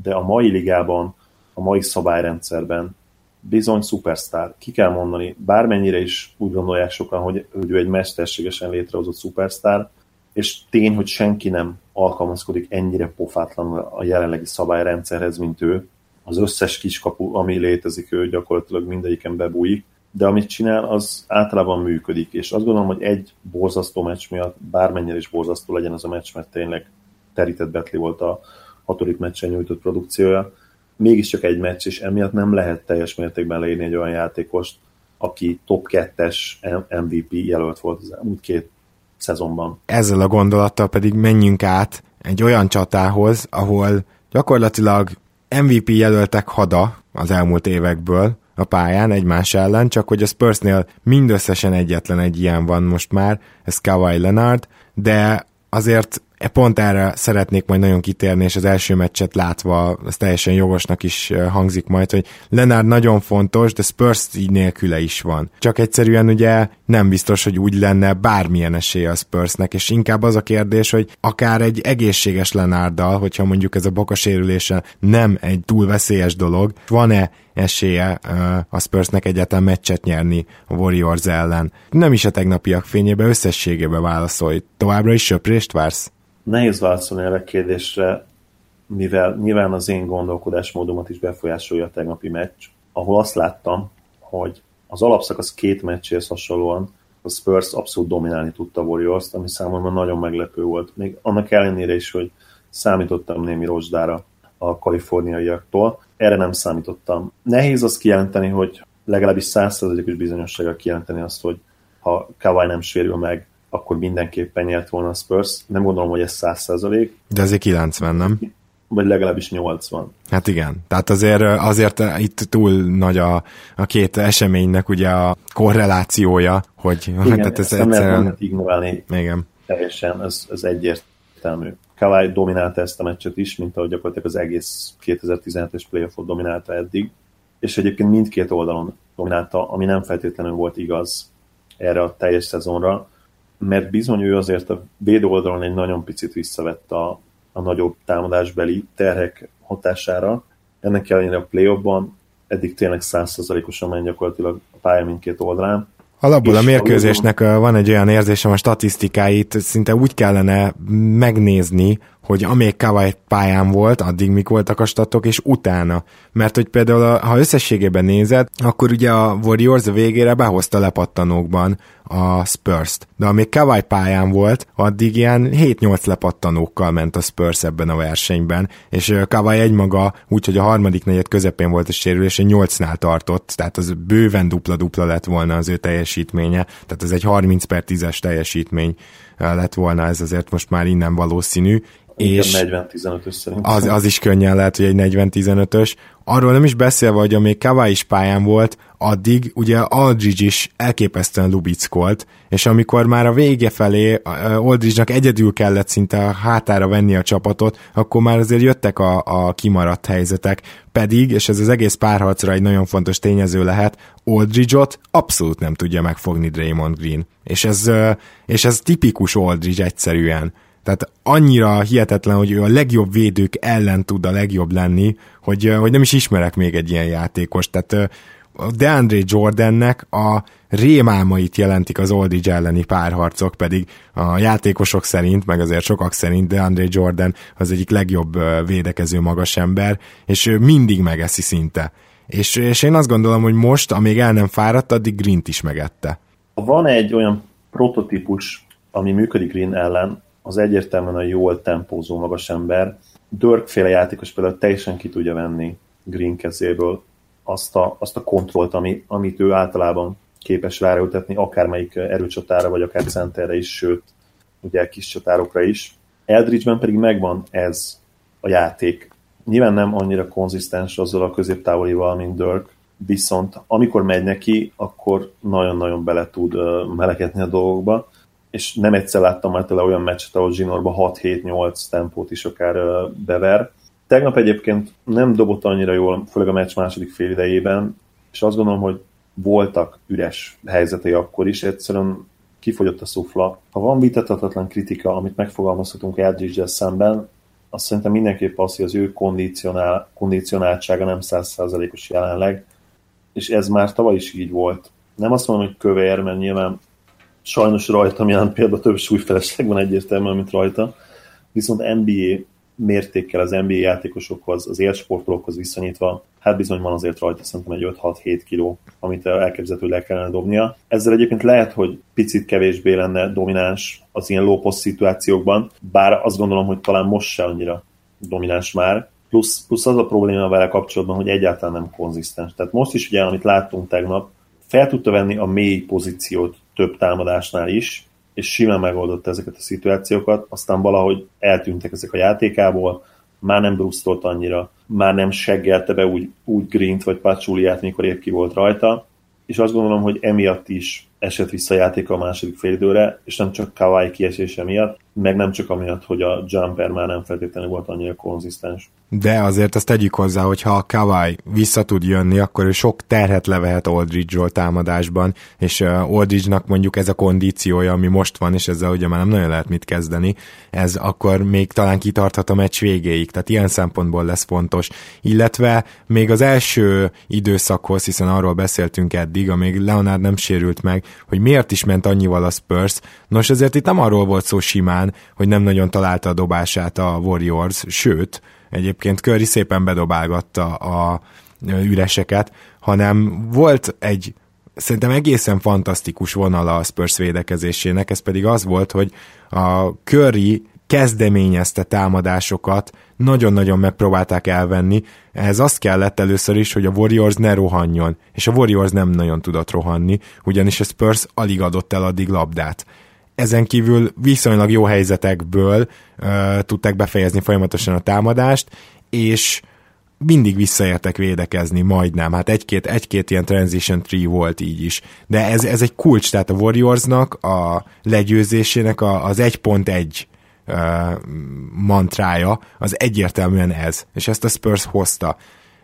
de a mai ligában, a mai szabályrendszerben bizony szupersztár. Ki kell mondani, bármennyire is úgy gondolják sokan, hogy, hogy ő egy mesterségesen létrehozott szupersztár, és tény, hogy senki nem alkalmazkodik ennyire pofátlanul a jelenlegi szabályrendszerhez, mint ő. Az összes kiskapu, ami létezik, ő gyakorlatilag mindegyiken bebújik de amit csinál, az általában működik, és azt gondolom, hogy egy borzasztó meccs miatt, bármennyire is borzasztó legyen az a meccs, mert tényleg terített betli volt a hatodik meccsen nyújtott produkciója, mégiscsak egy meccs, és emiatt nem lehet teljes mértékben leírni egy olyan játékost, aki top 2-es MVP jelölt volt az elmúlt két szezonban. Ezzel a gondolattal pedig menjünk át egy olyan csatához, ahol gyakorlatilag MVP jelöltek hada az elmúlt évekből, a pályán egymás ellen, csak hogy a Spursnél mindösszesen egyetlen egy ilyen van most már, ez Kawhi Leonard, de azért E pont erre szeretnék majd nagyon kitérni, és az első meccset látva, ez teljesen jogosnak is hangzik majd, hogy Lenár nagyon fontos, de Spurs így nélküle is van. Csak egyszerűen ugye nem biztos, hogy úgy lenne bármilyen esélye a Spursnek, és inkább az a kérdés, hogy akár egy egészséges Lenárdal, hogyha mondjuk ez a bokasérülése nem egy túl veszélyes dolog, van-e esélye a Spursnek egyáltalán meccset nyerni a Warriors ellen. Nem is a tegnapiak fényébe, összességében válaszolj. Továbbra is söprést vársz? Nehéz válaszolni erre a kérdésre, mivel nyilván az én gondolkodásmódomat is befolyásolja a tegnapi meccs, ahol azt láttam, hogy az alapszakasz két meccséhez hasonlóan a Spurs abszolút dominálni tudta a Warriors-t, ami számomra nagyon meglepő volt. Még annak ellenére is, hogy számítottam némi rozsdára a kaliforniaiaktól, erre nem számítottam. Nehéz azt kijelenteni, hogy legalábbis százszerzalékos bizonyossággal kijelenteni azt, hogy ha Kawai nem sérül meg, akkor mindenképpen nyert volna a Spurs. Nem gondolom, hogy ez száz százalék. De azért 90, nem? Vagy legalábbis 80. Hát igen, tehát azért, azért itt túl nagy a, a két eseménynek ugye a korrelációja, hogy igen, tehát ez nem egyszerűen... lehet ignorálni igen. teljesen, ez, ez egyértelmű. Kawai dominálta ezt a meccset is, mint ahogy gyakorlatilag az egész 2017-es playoffot dominálta eddig, és egyébként mindkét oldalon dominálta, ami nem feltétlenül volt igaz erre a teljes szezonra, mert bizony ő azért a védő oldalon egy nagyon picit visszavett a, a nagyobb támadásbeli terhek hatására. Ennek ellenére a play eddig tényleg százszerzalékosan megy gyakorlatilag a pálya mindkét oldalán. Alapból a mérkőzésnek van egy olyan érzésem, a statisztikáit szinte úgy kellene megnézni, hogy amíg Kawai pályán volt, addig mik voltak a statok, és utána. Mert hogy például, ha összességében nézed, akkor ugye a Warriors végére behozta lepattanókban a Spurs-t. De amíg Kawai pályán volt, addig ilyen 7-8 lepattanókkal ment a Spurs ebben a versenyben, és Kawai egymaga, úgyhogy a harmadik negyed közepén volt a sérülés, 8-nál tartott, tehát az bőven dupla-dupla lett volna az ő teljesítménye, tehát ez egy 30 per 10-es teljesítmény lett volna, ez azért most már innen valószínű, és 40-15-ös szerintem. Az, az is könnyen lehet, hogy egy 40-15-ös. Arról nem is beszélve, hogy amíg Kawai is pályán volt, addig ugye Aldridge is elképesztően lubickolt, és amikor már a vége felé Aldridge-nak egyedül kellett szinte a hátára venni a csapatot, akkor már azért jöttek a, a kimaradt helyzetek, pedig, és ez az egész párharcra egy nagyon fontos tényező lehet, Aldridge-ot abszolút nem tudja megfogni Draymond Green. És ez, és ez tipikus Aldridge egyszerűen tehát annyira hihetetlen, hogy ő a legjobb védők ellen tud a legjobb lenni, hogy, hogy nem is ismerek még egy ilyen játékost. Tehát DeAndre Jordannek a rémálmait jelentik az Oldridge elleni párharcok, pedig a játékosok szerint, meg azért sokak szerint DeAndre Jordan az egyik legjobb védekező magas ember, és mindig megeszi szinte. És, és én azt gondolom, hogy most, amíg el nem fáradt, addig Green-t is megette. Van egy olyan prototípus, ami működik Green ellen, az egyértelműen a jól tempózó magas ember. Dirk féle játékos például teljesen ki tudja venni Green kezéből azt a, azt a kontrollt, ami, amit ő általában képes ráerőltetni, akármelyik erőcsatára, vagy akár centerre is, sőt, ugye kis csatárokra is. Eldridge-ben pedig megvan ez a játék. Nyilván nem annyira konzisztens azzal a középtávolival, mint Dirk, viszont amikor megy neki, akkor nagyon-nagyon bele tud melegetni a dolgokba, és nem egyszer láttam már tőle olyan meccset, ahol Zsinorba 6-7-8 tempót is akár bever. Tegnap egyébként nem dobott annyira jól, főleg a meccs második fél idejében, és azt gondolom, hogy voltak üres helyzetei akkor is, egyszerűen kifogyott a szufla. Ha van vitatatlan kritika, amit megfogalmazhatunk Eldridge-el szemben, azt szerintem mindenképp az, hogy az ő kondicionál, kondicionáltsága nem százszázalékos jelenleg, és ez már tavaly is így volt. Nem azt mondom, hogy kövér, mert nyilván sajnos rajtam jelen például több súlyfelesleg van egyértelműen, mint rajta, viszont NBA mértékkel az NBA játékosokhoz, az élsportolókhoz viszonyítva, hát bizony van azért rajta szerintem egy 5-6-7 kiló, amit elképzelhető le kellene dobnia. Ezzel egyébként lehet, hogy picit kevésbé lenne domináns az ilyen low szituációkban, bár azt gondolom, hogy talán most se annyira domináns már, plusz, plusz az a probléma vele kapcsolatban, hogy egyáltalán nem konzisztens. Tehát most is ugye, amit láttunk tegnap, fel tudta venni a mély pozíciót több támadásnál is, és simán megoldotta ezeket a szituációkat, aztán valahogy eltűntek ezek a játékából, már nem brusztolt annyira, már nem seggelte be úgy, úgy Green-t vagy Pachuliát, mikor épp ki volt rajta, és azt gondolom, hogy emiatt is esett vissza a játék a második félidőre, és nem csak Kawai kiesése miatt, meg nem csak amiatt, hogy a jumper már nem feltétlenül volt annyira konzisztens. De azért azt tegyük hozzá, hogy ha a Kawai vissza tud jönni, akkor ő sok terhet levehet Aldridge-ról támadásban, és Aldridge-nak mondjuk ez a kondíciója, ami most van, és ezzel ugye már nem nagyon lehet mit kezdeni, ez akkor még talán kitarthat a meccs végéig, tehát ilyen szempontból lesz fontos. Illetve még az első időszakhoz, hiszen arról beszéltünk eddig, amíg Leonard nem sérült meg, hogy miért is ment annyival a Spurs. Nos, ezért itt nem arról volt szó simán, hogy nem nagyon találta a dobását a Warriors, sőt, egyébként Curry szépen bedobálgatta a üreseket, hanem volt egy szerintem egészen fantasztikus vonala a Spurs védekezésének, ez pedig az volt, hogy a Curry kezdeményezte támadásokat, nagyon-nagyon megpróbálták elvenni. Ez azt kellett először is, hogy a Warriors ne rohanjon, és a Warriors nem nagyon tudott rohanni, ugyanis a Spurs alig adott el addig labdát. Ezen kívül viszonylag jó helyzetekből uh, tudták befejezni folyamatosan a támadást, és mindig visszaértek védekezni, majdnem. Hát egy-két, egy-két ilyen transition tree volt így is. De ez, ez egy kulcs, tehát a Warriorsnak a legyőzésének a, az 1.1 uh, mantrája az egyértelműen ez, és ezt a Spurs hozta.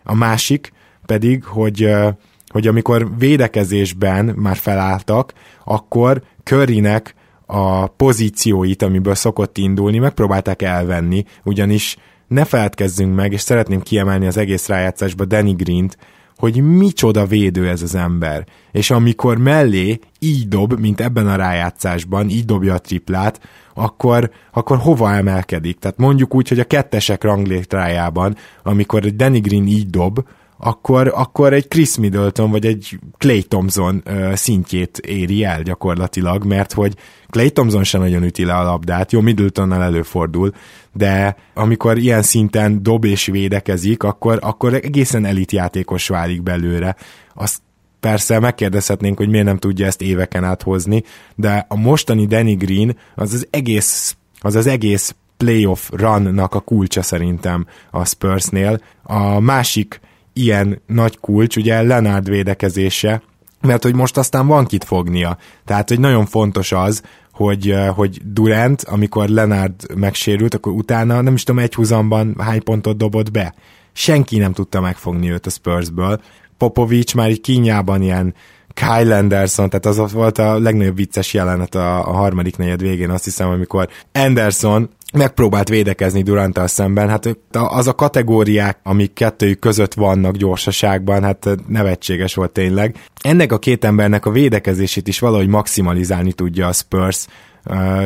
A másik pedig, hogy, uh, hogy amikor védekezésben már felálltak, akkor Currynek a pozícióit, amiből szokott indulni, megpróbálták elvenni, ugyanis ne feledkezzünk meg, és szeretném kiemelni az egész rájátszásba Danny Green-t, hogy micsoda védő ez az ember. És amikor mellé így dob, mint ebben a rájátszásban, így dobja a triplát, akkor, akkor hova emelkedik? Tehát mondjuk úgy, hogy a kettesek ranglétrájában, amikor Danny Green így dob, akkor, akkor egy Chris Middleton vagy egy Clay Thompson szintjét éri el gyakorlatilag, mert hogy Clay Thompson sem nagyon üti le a labdát, jó, Middletonnal előfordul, de amikor ilyen szinten dob és védekezik, akkor, akkor egészen elitjátékos válik belőle. Azt persze megkérdezhetnénk, hogy miért nem tudja ezt éveken át hozni, de a mostani Danny Green az az egész, az az egész playoff runnak a kulcsa szerintem a Spursnél. A másik ilyen nagy kulcs, ugye Lenard védekezése, mert hogy most aztán van kit fognia. Tehát, hogy nagyon fontos az, hogy, hogy Durant, amikor Lenard megsérült, akkor utána nem is tudom, egy húzamban hány pontot dobott be. Senki nem tudta megfogni őt a Spursből. Popovics már így kínjában ilyen Kyle Anderson, tehát az volt a legnagyobb vicces jelenet a, a harmadik negyed végén, azt hiszem, amikor Anderson megpróbált védekezni Duranttal szemben, hát az a kategóriák, amik kettőjük között vannak gyorsaságban, hát nevetséges volt tényleg. Ennek a két embernek a védekezését is valahogy maximalizálni tudja a Spurs,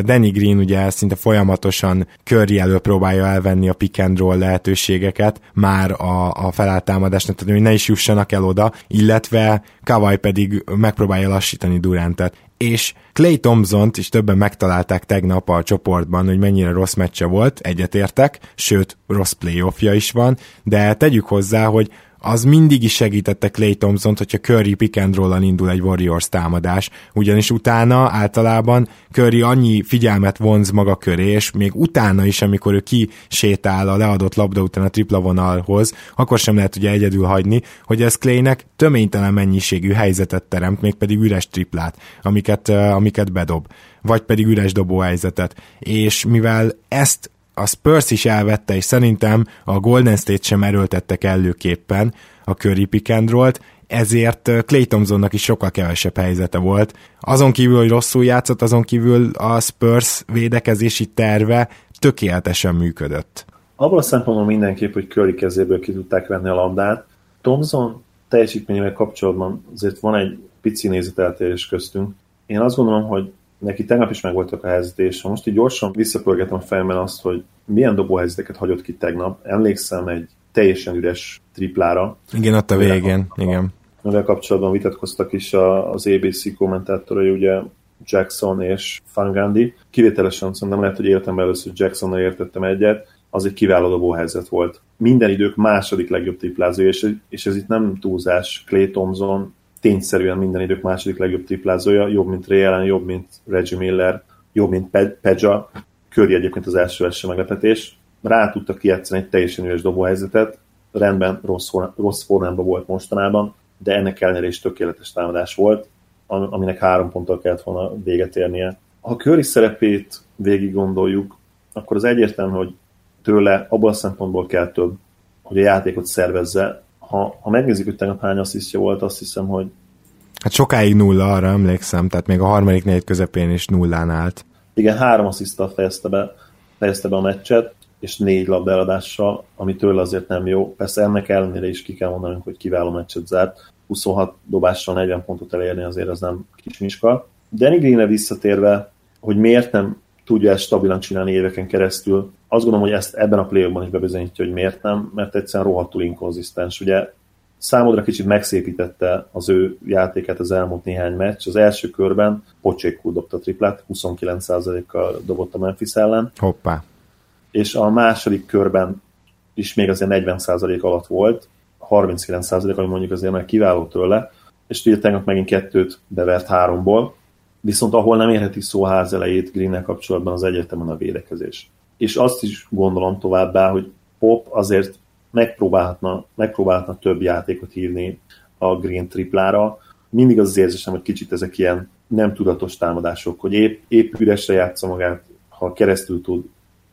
Danny Green ugye szinte folyamatosan körri elő próbálja elvenni a pick and roll lehetőségeket már a, a feláltámadásnak, tehát hogy ne is jussanak el oda, illetve Kawai pedig megpróbálja lassítani Durantet és Clay thompson is többen megtalálták tegnap a csoportban, hogy mennyire rossz meccse volt, egyetértek, sőt, rossz playoffja is van, de tegyük hozzá, hogy az mindig is segítette Clay thompson hogyha Curry pick and roll indul egy Warriors támadás, ugyanis utána általában Curry annyi figyelmet vonz maga köré, és még utána is, amikor ő ki sétál a leadott labda után a tripla vonalhoz, akkor sem lehet ugye egyedül hagyni, hogy ez Claynek töménytelen mennyiségű helyzetet teremt, mégpedig üres triplát, amiket, amiket bedob vagy pedig üres dobó helyzetet. És mivel ezt a Spurs is elvette, és szerintem a Golden State sem erőltettek előképpen a Curry pick and roll-t, ezért Clay Thompsonnak is sokkal kevesebb helyzete volt. Azon kívül, hogy rosszul játszott, azon kívül a Spurs védekezési terve tökéletesen működött. Abban a szempontból mindenképp, hogy Curry kezéből ki tudták venni a labdát. Thompson teljesítményével kapcsolatban azért van egy pici nézeteltérés köztünk. Én azt gondolom, hogy neki tegnap is megvoltak a helyzeté, és ha most így gyorsan visszapörgetem a fejemben azt, hogy milyen dobóhelyzeteket hagyott ki tegnap. Emlékszem egy teljesen üres triplára. Igen, ott a végén, igen. Mivel kapcsolatban vitatkoztak is az ABC kommentátorai, ugye Jackson és Fangandi. Kivételesen szerintem lehet, hogy életemben először Jacksonnal értettem egyet, az egy kiváló dobóhelyzet volt. Minden idők második legjobb triplázója, és, és ez itt nem túlzás. Clay Thompson tényszerűen minden idők második legjobb triplázója, jobb, mint Ray Allen, jobb, mint Reggie Miller, jobb, mint Pedja, Curry egyébként az első első meglepetés, rá tudtak kijátszani egy teljesen üres dobóhelyzetet, rendben rossz, rossz formában volt mostanában, de ennek ellenére is tökéletes támadás volt, aminek három ponttal kellett volna véget érnie. Ha Curry szerepét végig gondoljuk, akkor az egyértelmű, hogy tőle abban a szempontból kell több, hogy a játékot szervezze, ha, ha megnézzük, hogy tegnap hány asszisztja volt, azt hiszem, hogy Hát sokáig nulla, arra emlékszem, tehát még a harmadik négy közepén is nullán állt. Igen, három asszisztal fejezte be, fejezte be a meccset, és négy labdaeladással, ami tőle azért nem jó. Persze ennek ellenére is ki kell mondanunk, hogy kiváló meccset zárt. 26 dobással 40 pontot elérni azért az nem kis miska. Danny Greenre visszatérve, hogy miért nem tudja ezt stabilan csinálni éveken keresztül, azt gondolom, hogy ezt ebben a play is bebizonyítja, hogy miért nem, mert egyszerűen rohadtul inkonzisztens. Ugye számodra kicsit megszépítette az ő játékát az elmúlt néhány meccs. Az első körben pocsékul dobta a triplát, 29%-kal dobott a Memphis ellen. Hoppá. És a második körben is még azért 40% alatt volt, 39% ami mondjuk azért már kiváló tőle, és ugye tegnap megint kettőt bevert háromból, viszont ahol nem érheti szó ház elejét green kapcsolatban az egyetemen a védekezés. És azt is gondolom továbbá, hogy Pop azért megpróbálhatna, megpróbálhatna több játékot hívni a Green triplára. Mindig az az érzésem, hogy kicsit ezek ilyen nem tudatos támadások, hogy épp, épp üresre játsza magát, ha keresztül tud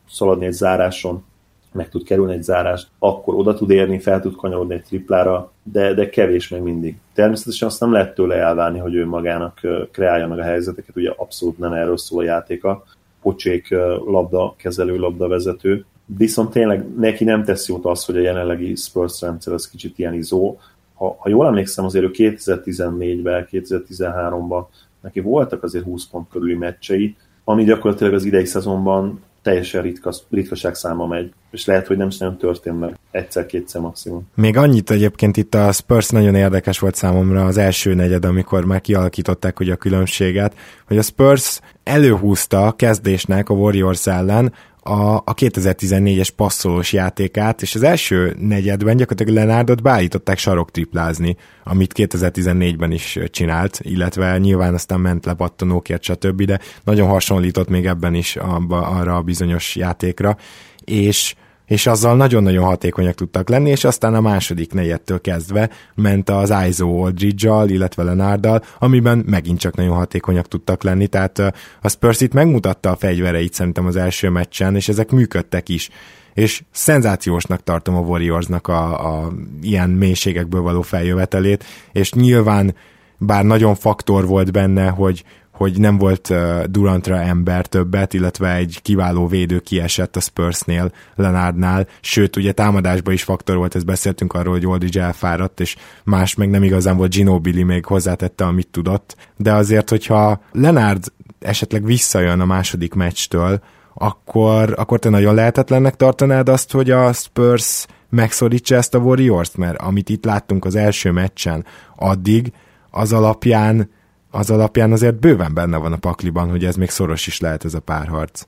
szaladni egy záráson, meg tud kerülni egy zárást, akkor oda tud érni, fel tud kanyarodni egy triplára, de, de kevés meg mindig. Természetesen azt nem lehet tőle elvárni, hogy ő magának kreálja meg a helyzeteket, ugye abszolút nem erről szól a játéka. Pocsék labda, kezelő labda vezető, viszont tényleg neki nem tesz jót az, hogy a jelenlegi Spurs rendszer az kicsit ilyen izó. Ha, ha jól emlékszem, azért ő 2014-ben, 2013-ban neki voltak azért 20 pont körüli meccsei, ami gyakorlatilag az idei szezonban teljesen ritka, ritkaság száma megy, és lehet, hogy nem is nem történt meg egyszer-kétszer maximum. Még annyit egyébként itt a Spurs nagyon érdekes volt számomra az első negyed, amikor már kialakították hogy a különbséget, hogy a Spurs előhúzta a kezdésnek a Warriors ellen a, a 2014-es passzolós játékát, és az első negyedben gyakorlatilag Lenárdot beállították saroktriplázni, amit 2014-ben is csinált, illetve nyilván aztán ment le pattanókért, stb., de nagyon hasonlított még ebben is abba, arra a bizonyos játékra, és és azzal nagyon-nagyon hatékonyak tudtak lenni, és aztán a második negyedtől kezdve ment az ISO aldridge illetve Lenárdal, amiben megint csak nagyon hatékonyak tudtak lenni, tehát a Spurs itt megmutatta a fegyvereit szerintem az első meccsen, és ezek működtek is. És szenzációsnak tartom a Warriorsnak a, a ilyen mélységekből való feljövetelét, és nyilván bár nagyon faktor volt benne, hogy, hogy nem volt Durantra ember többet, illetve egy kiváló védő kiesett a Spursnél, Lenardnál, sőt, ugye támadásban is faktor volt, ezt beszéltünk arról, hogy Oldridge elfáradt, és más meg nem igazán volt. Ginobili még hozzátette, amit tudott, de azért, hogyha Lenard esetleg visszajön a második meccstől, akkor, akkor te nagyon lehetetlennek tartanád azt, hogy a Spurs megszorítsa ezt a Warriors-t, mert amit itt láttunk az első meccsen, addig az alapján az alapján azért bőven benne van a pakliban, hogy ez még szoros is lehet ez a párharc.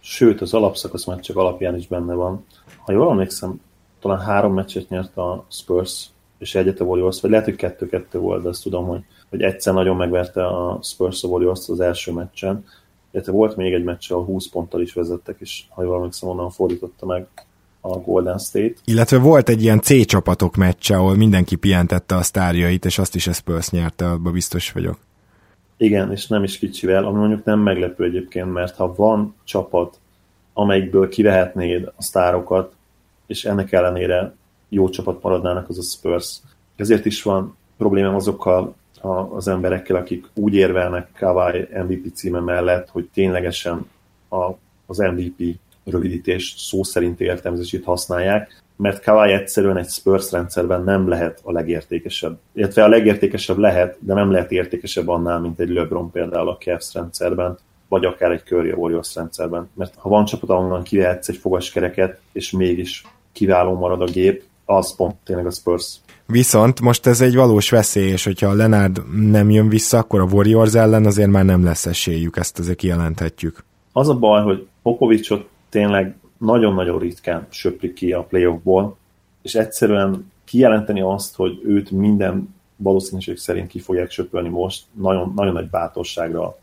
Sőt, az alapszakasz csak alapján is benne van. Ha jól emlékszem, talán három meccset nyert a Spurs, és egyet a Warriors, vagy lehet, hogy kettő-kettő volt, de azt tudom, hogy, hogy egyszer nagyon megverte a Spurs a Warriors az első meccsen, illetve volt még egy meccs, ahol 20 ponttal is vezettek, és ha jól emlékszem, onnan fordította meg a Golden State. Illetve volt egy ilyen C csapatok meccse, ahol mindenki pihentette a sztárjait, és azt is a Spurs nyerte, abban biztos vagyok. Igen, és nem is kicsivel, ami mondjuk nem meglepő egyébként, mert ha van csapat, amelyikből kivehetnéd a sztárokat, és ennek ellenére jó csapat maradnának, az a Spurs. Ezért is van problémám azokkal az emberekkel, akik úgy érvelnek Kawai MVP címe mellett, hogy ténylegesen a, az MVP rövidítés szó szerint értelmezését használják, mert Kawai egyszerűen egy Spurs rendszerben nem lehet a legértékesebb. Illetve a legértékesebb lehet, de nem lehet értékesebb annál, mint egy LeBron például a Cavs rendszerben, vagy akár egy Curry Warriors rendszerben. Mert ha van csapat, ahonnan kivehetsz egy fogaskereket, és mégis kiváló marad a gép, az pont tényleg a Spurs. Viszont most ez egy valós veszély, és hogyha a Lenard nem jön vissza, akkor a Warriors ellen azért már nem lesz esélyük, ezt azért kijelenthetjük. Az a baj, hogy Popovicsot tényleg nagyon-nagyon ritkán söprik ki a playoffból, és egyszerűen kijelenteni azt, hogy őt minden valószínűség szerint ki fogják söpölni most, nagyon, nagyon nagy bátorságra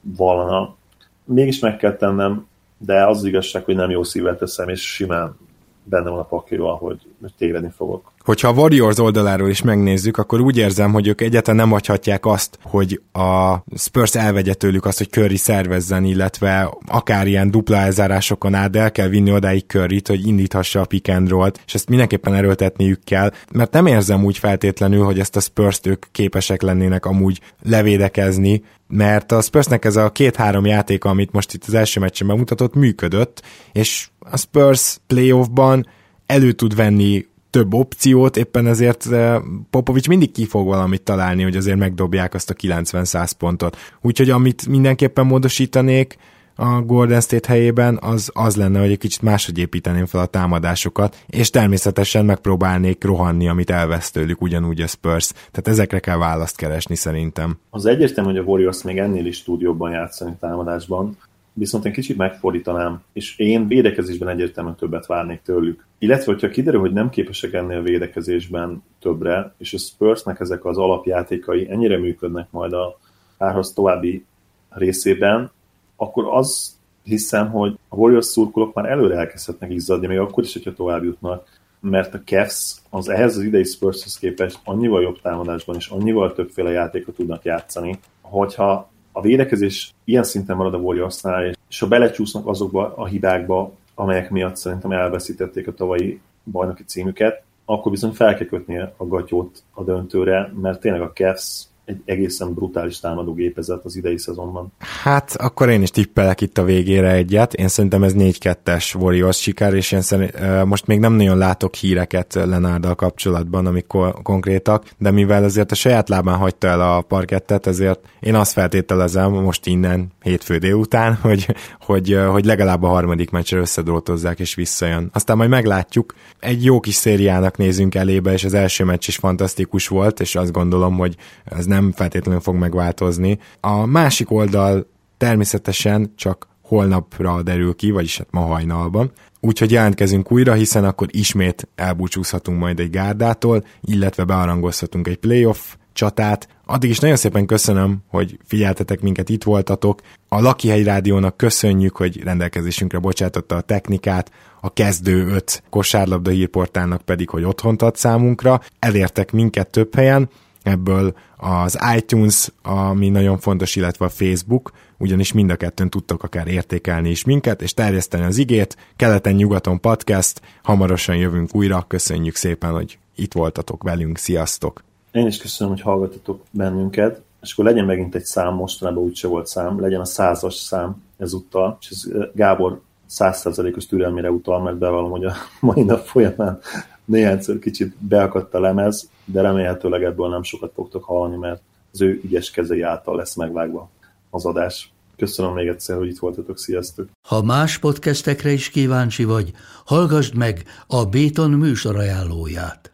vallana. Mégis meg kell tennem, de az, az igazság, hogy nem jó szívvel teszem, és simán benne van a paklival, hogy, tévedni fogok. Hogyha a Warriors oldaláról is megnézzük, akkor úgy érzem, hogy ők egyáltalán nem hagyhatják azt, hogy a Spurs elvegye tőlük azt, hogy Curry szervezzen, illetve akár ilyen dupla elzárásokon át, de el kell vinni odáig curry hogy indíthassa a pick and roll és ezt mindenképpen erőltetniük kell, mert nem érzem úgy feltétlenül, hogy ezt a spurs ők képesek lennének amúgy levédekezni, mert a Spursnek ez a két-három játék, amit most itt az első meccsen bemutatott, működött, és a Spurs playoffban elő tud venni több opciót, éppen ezért eh, Popovics mindig ki fog valamit találni, hogy azért megdobják azt a 90-100 pontot. Úgyhogy amit mindenképpen módosítanék, a Golden State helyében, az az lenne, hogy egy kicsit máshogy építeném fel a támadásokat, és természetesen megpróbálnék rohanni, amit elvesz tőlük ugyanúgy a Spurs. Tehát ezekre kell választ keresni szerintem. Az egyértelmű, hogy a Warriors még ennél is tud jobban játszani támadásban, viszont én kicsit megfordítanám, és én védekezésben egyértelműen többet várnék tőlük. Illetve, hogyha kiderül, hogy nem képesek ennél a védekezésben többre, és a Spursnek ezek az alapjátékai ennyire működnek majd a párhoz további részében, akkor az hiszem, hogy a Warriors szurkolók már előre elkezdhetnek izzadni, még akkor is, hogyha tovább jutnak, mert a Cavs az ehhez az idei Spurshoz képest annyival jobb támadásban és annyival többféle játékot tudnak játszani, hogyha a védekezés ilyen szinten marad a Warriorsnál, és ha belecsúsznak azokba a hibákba, amelyek miatt szerintem elveszítették a tavalyi bajnoki címüket, akkor bizony fel kell kötni a gatyót a döntőre, mert tényleg a Cavs egy egészen brutális támadó gépezet az idei szezonban. Hát akkor én is tippelek itt a végére egyet. Én szerintem ez 4-2-es Warriors siker, és én szerint, most még nem nagyon látok híreket Lenárdal kapcsolatban, amik ko- konkrétak, de mivel azért a saját lábán hagyta el a parkettet, ezért én azt feltételezem most innen hétfő délután, hogy, hogy, hogy legalább a harmadik meccsre összedrótozzák és visszajön. Aztán majd meglátjuk. Egy jó kis szériának nézünk elébe, és az első meccs is fantasztikus volt, és azt gondolom, hogy ez nem feltétlenül fog megváltozni. A másik oldal természetesen csak holnapra derül ki, vagyis hát ma hajnalban. Úgyhogy jelentkezünk újra, hiszen akkor ismét elbúcsúzhatunk majd egy gárdától, illetve bearangozhatunk egy playoff csatát. Addig is nagyon szépen köszönöm, hogy figyeltetek minket, itt voltatok. A Lakihegy Rádiónak köszönjük, hogy rendelkezésünkre bocsátotta a technikát, a kezdő öt kosárlabda hírportálnak pedig, hogy otthont ad számunkra. Elértek minket több helyen, ebből az iTunes, ami nagyon fontos, illetve a Facebook, ugyanis mind a kettőn tudtok akár értékelni is minket, és terjeszteni az igét. Keleten-nyugaton podcast, hamarosan jövünk újra, köszönjük szépen, hogy itt voltatok velünk, sziasztok! Én is köszönöm, hogy hallgatotok bennünket, és akkor legyen megint egy szám, mostanában úgyse volt szám, legyen a százas szám ezúttal, és ez Gábor százszerzalékos türelmére utal, mert bevallom, hogy a mai nap folyamán néhányszor kicsit beakadt a lemez, de remélhetőleg ebből nem sokat fogtok hallani, mert az ő ügyes kezei által lesz megvágva az adás. Köszönöm még egyszer, hogy itt voltatok, sziasztok! Ha más podcastekre is kíváncsi vagy, hallgassd meg a Béton műsor ajánlóját.